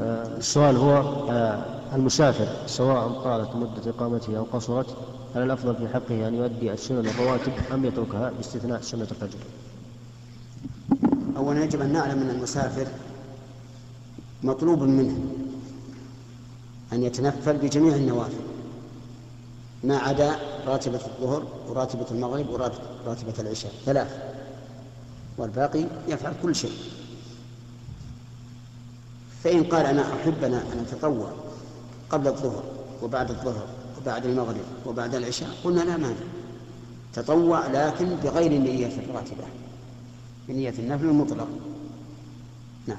آه، السؤال هو آه، المسافر سواء طالت مدة إقامته أو قصرت هل الأفضل في حقه أن يؤدي السنن الرواتب أم يتركها باستثناء سنة الفجر؟ أولا يجب أن نعلم أن المسافر مطلوب منه أن يتنفل بجميع النوافل ما عدا راتبة الظهر وراتبة المغرب وراتبة العشاء ثلاث والباقي يفعل كل شيء فإن قال أنا أحب أن أتطوع قبل الظهر وبعد الظهر وبعد المغرب وبعد العشاء قلنا لا مانع. تطوع لكن بغير النية الراتبة بنية النفل المطلق. نعم.